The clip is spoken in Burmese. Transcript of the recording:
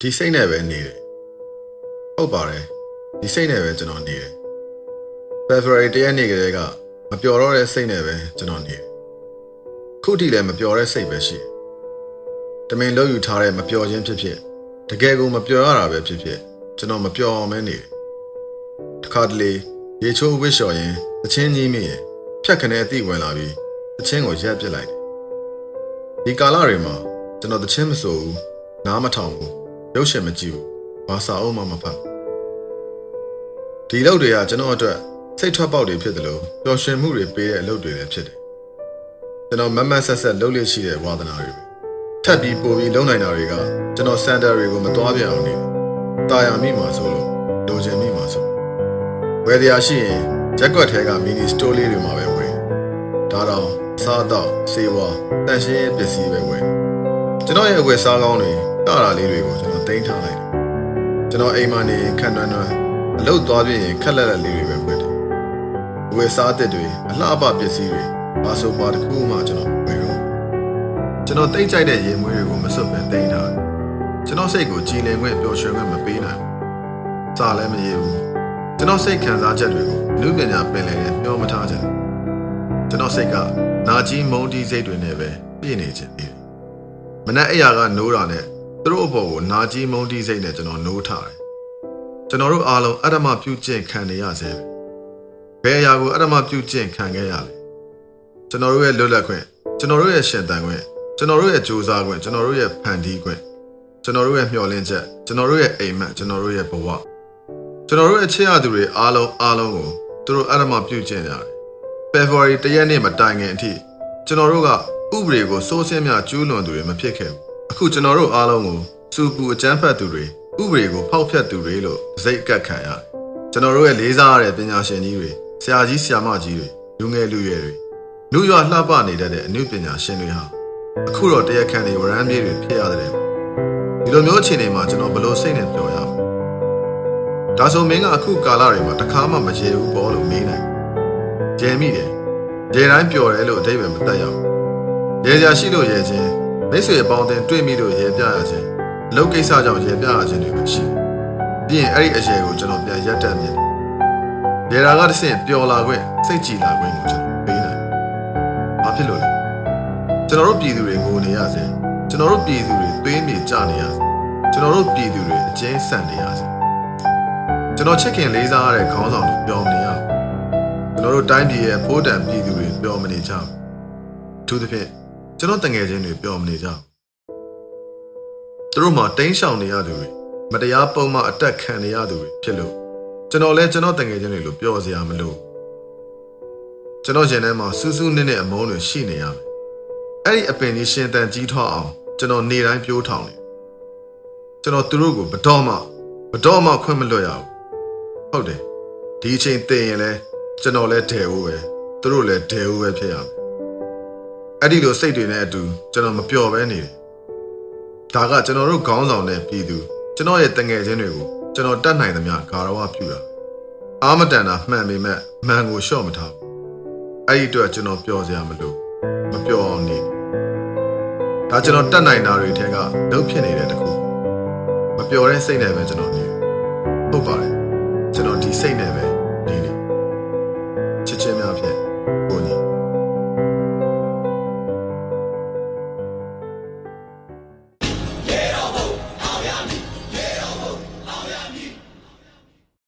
ဒီစိတ်နဲ့ပဲနေတယ်ဟုတ်ပါတယ်ဒီစိတ်နဲ့ပဲကျွန်တော်နေတယ် February တရက်နေ့ကလေးကမပျော်တော့တဲ့စိတ်နဲ့ပဲကျွန်တော်နေတယ်ခုထိလည်းမပျော်တဲ့စိတ်ပဲရှိတယ်တမင်လို့ယူထားတဲ့မပျော်ခြင်းဖြစ်ဖြစ်တကယ်ကိုမပျော်ရတာပဲဖြစ်ဖြစ်ကျွန်တော်မပျော်အောင်ပဲနေတယ်တခါတလေရေချိုးဝစ်လျှော်ရင်အချင်းကြီးမိရင်ဖြတ်ခနဲ့အသိဝင်လာပြီးအချင်းကိုရက်ပစ်လိုက်တယ် ဒီကာလတွေမှာကျွန်တော်တချင်းမဆိုဘူးနားမထောင်ဘူးရုပ်ရှင်မကြည့်ဘူးဘာစာအုပ်မှမဖတ်ဒီလုပ်တွေကကျွန်တော်အတွက်စိတ်ထွက်ပေါက်တွေဖြစ်တယ်လို့ပျော်ရွှင်မှုတွေပေးတဲ့အလုပ်တွေလည်းဖြစ်တယ်ကျွန်တော်မမတ်ဆက်ဆက်လုပ်လို့ရှိတဲ့ဝါသနာတွေပဲထပ်ပြီးပို့ပြီးလုံနိုင်တာတွေကကျွန်တော်စန်တာတွေကိုမသွားပြအောင်နေတယ်တာယာမိမှာဆိုလို့လိုချင်မိမှာဆိုဝယ်တရားရှိရင်ရက်ကွက်ထဲကမီနီစတိုးလေးတွေမှာပဲဝယ်ဒါတော့ စားတော့စေဝါတန်ရှင်းပစ္စည်းပဲဝယ်ကျွန်တော်ရဲ့ဝယ်စားကောင်းတွေတာတာလေးတွေကိုကျွန်တော်တင်ထားလိုက်တယ်ကျွန်တော်အိမ်မှာနေခန့်တွန်းတွန်းအလုတ်သွားပြရင်ခက်လက်လက်လေးတွေပဲဝယ်တယ်ဝယ်စားတဲ့တွေအလှပပစ္စည်းတွေဘာဆိုပါတစ်ခုမှကျွန်တော်ဝယ်တော့ကျွန်တော်တိတ်ကြိုက်တဲ့ရေမွေးတွေကိုမစွတ်ပဲတင်ထားတယ်ကျွန်တော်စိတ်ကိုကြည်လင်ခွင့်ပျော်ရွှင်ခွင့်မပေးနိုင်ဘူးစားလည်းမရဘူးကျွန်တော်စိတ်ခံစားချက်တွေကိုလူပညာပင်လယ်နဲ့ပြောမထားချင်ဘူးကျွန်တော်စိတ်က နာကြီးမုန်းတီးစိတ်တွေနဲ့ပဲပြည့်နေခြင်းပြီးတယ်မနက်အိယာကနိုးတာနဲ့သူတို့အပေါ်ကိုနာကြီးမုန်းတီးစိတ်နဲ့ကျွန်တော်နိုးထားတယ်ကျွန်တော်တို့အားလုံးအတ္တမပြုတ်ကျင့်ခံနေရစေပဲဘယ်အရာကိုအတ္တမပြုတ်ကျင့်ခံခဲ့ရလဲကျွန်တော်တို့ရဲ့လွတ်လပ်ခွင့်ကျွန်တော်တို့ရဲ့ရှင်သန်ခွင့်ကျွန်တော်တို့ရဲ့ကြိုးစားခွင့်ကျွန်တော်တို့ရဲ့ဖန်တီးခွင့်ကျွန်တော်တို့ရဲ့မျှော်လင့်ချက်ကျွန်တော်တို့ရဲ့အိမ်မက်ကျွန်တော်တို့ရဲ့ဘဝကျွန်တော်တို့ရဲ့ချစ်ရသူတွေအားလုံးအားလုံးကိုသူတို့အတ္တမပြုတ်ကျင့်ကြတယ် February တရက်နေ့မတိုင်ခင်အထိကျွန်တော်တို့ကဥပဒေကိုစိုးစင်းများကျူးလွန်သူတွေမဖြစ်ခဲ့ဘူးအခုကျွန်တော်တို့အားလုံးကိုစူပူအကြမ်းဖက်သူတွေဥပဒေကိုဖောက်ဖျက်သူတွေလို့စိတ်အကက်ခံရတယ်ကျွန်တော်တို့ရဲ့လေးစားရတဲ့ပညာရှင်ကြီးတွေဆရာကြီးဆရာမကြီးတွေလူငယ်လူရွယ်တွေလူရွာလှပနေတဲ့အမှုပညာရှင်တွေဟာအခုတော့တရားခံတွေဝရမ်းပြေးတွေဖြစ်ရတယ်ဒီလိုမျိုးအခြေအနေမှာကျွန်တော်ဘယ်လိုစိတ်နဲ့ပြောရမလဲဒါဆိုမင်းကအခုကာလတွေမှာတခါမှမကြေဘူးပေါ်လို့မေးနိုင် ကျဲမိတယ်ကျဲတိုင်းပျော်တယ်လို့အတိတ်ပဲမတတ်ရဘူးရဲကြရှိလို့ရဲခြင်းမိတ်ဆွေအပေါင်းအသင်းတွေ့မိလို့ရဲပြရခြင်းအလုပ်ကိစ္စကြောင့်ရဲပြရခြင်းတွေပဲရှိပြီးရင်အဲ့ဒီအရေကိုကျွန်တော်ပြန်ရက်တက်မြင်ရဲတာကတဆင့်ပျော်လာခွင့်စိတ်ကြည်လာခွင့်ကိုကျွန်တော်ပေးနိုင်ဘာဖြစ်လို့လဲကျွန်တော်တို့ပြည်သူတွေငိုနေရစေကျွန်တော်တို့ပြည်သူတွေသွေးမြေကျနေရစေကျွန်တော်တို့ပြည်သူတွေအကျဉ်းဆန်နေရစေကျွန်တော်ချစ်ခင်လေးစားရတဲ့ခေါင်းဆောင်တွေပျော်နေရ ကျွန်တော်တို့တိုင်းပြည်ရဲ့ဖိုးတန်ပြည်သူတွေပျော်မနေကြဘူးအထူးသဖြင့်ကျွန်တော်တငယ်ချင်းတွေပျော်မနေကြဘူးသူတို့မှတင်းရှောင်နေရသူတွေမတရားပုံမှအတက်ခံနေရသူတွေဖြစ်လို့ကျွန်တော်လည်းကျွန်တော်တငယ်ချင်းတွေလို့ပျော်စရာမလိုကျွန်တော်ရင်ထဲမှာစူးစူးနစ်နစ်အမုန်းတွေရှိနေရမယ်အဲ့ဒီအပင်ကြီးရှင်တန်ကြီးထွားအောင်ကျွန်တော်နေတိုင်းပြိုးထောင်နေကျွန်တော်သူတို့ကိုဘတော်မှဘတော်မှခွင့်မလွတ်ရဘူးဟုတ်တယ်ဒီအချိန်သိရင်လဲ ကျွန်တော်လဲဒဲဦးပဲသူတို့လဲဒဲဦးပဲဖြစ်ရမယ်အဲ့ဒီလိုစိတ်တွေနဲ့အတူကျွန်တော်မပျော်ပဲနေတယ်ဒါကကျွန်တော်တို့ခေါင်းဆောင်တဲ့ပြည်သူကျွန်တော်ရဲ့တငယ်ချင်းတွေကိုကျွန်တော်တတ်နိုင်သမျှဂါရဝပြုတာအာမတန်တာမှန်ပေမဲ့မှန်ကိုလျှော့မထားဘူးအဲ့ဒီအတွက်ကျွန်တော်ပျော်စရာမလိုမပျော်အောင်နေဒါကျွန်တော်တတ်နိုင်တာတွေထဲကလုံးဖြစ်နေတဲ့တခုမပျော်တဲ့စိတ်နဲ့ပဲကျွန်တော်နေဟုတ်ပါတယ်ကျွန်တော်ဒီစိတ်နဲ့ပဲ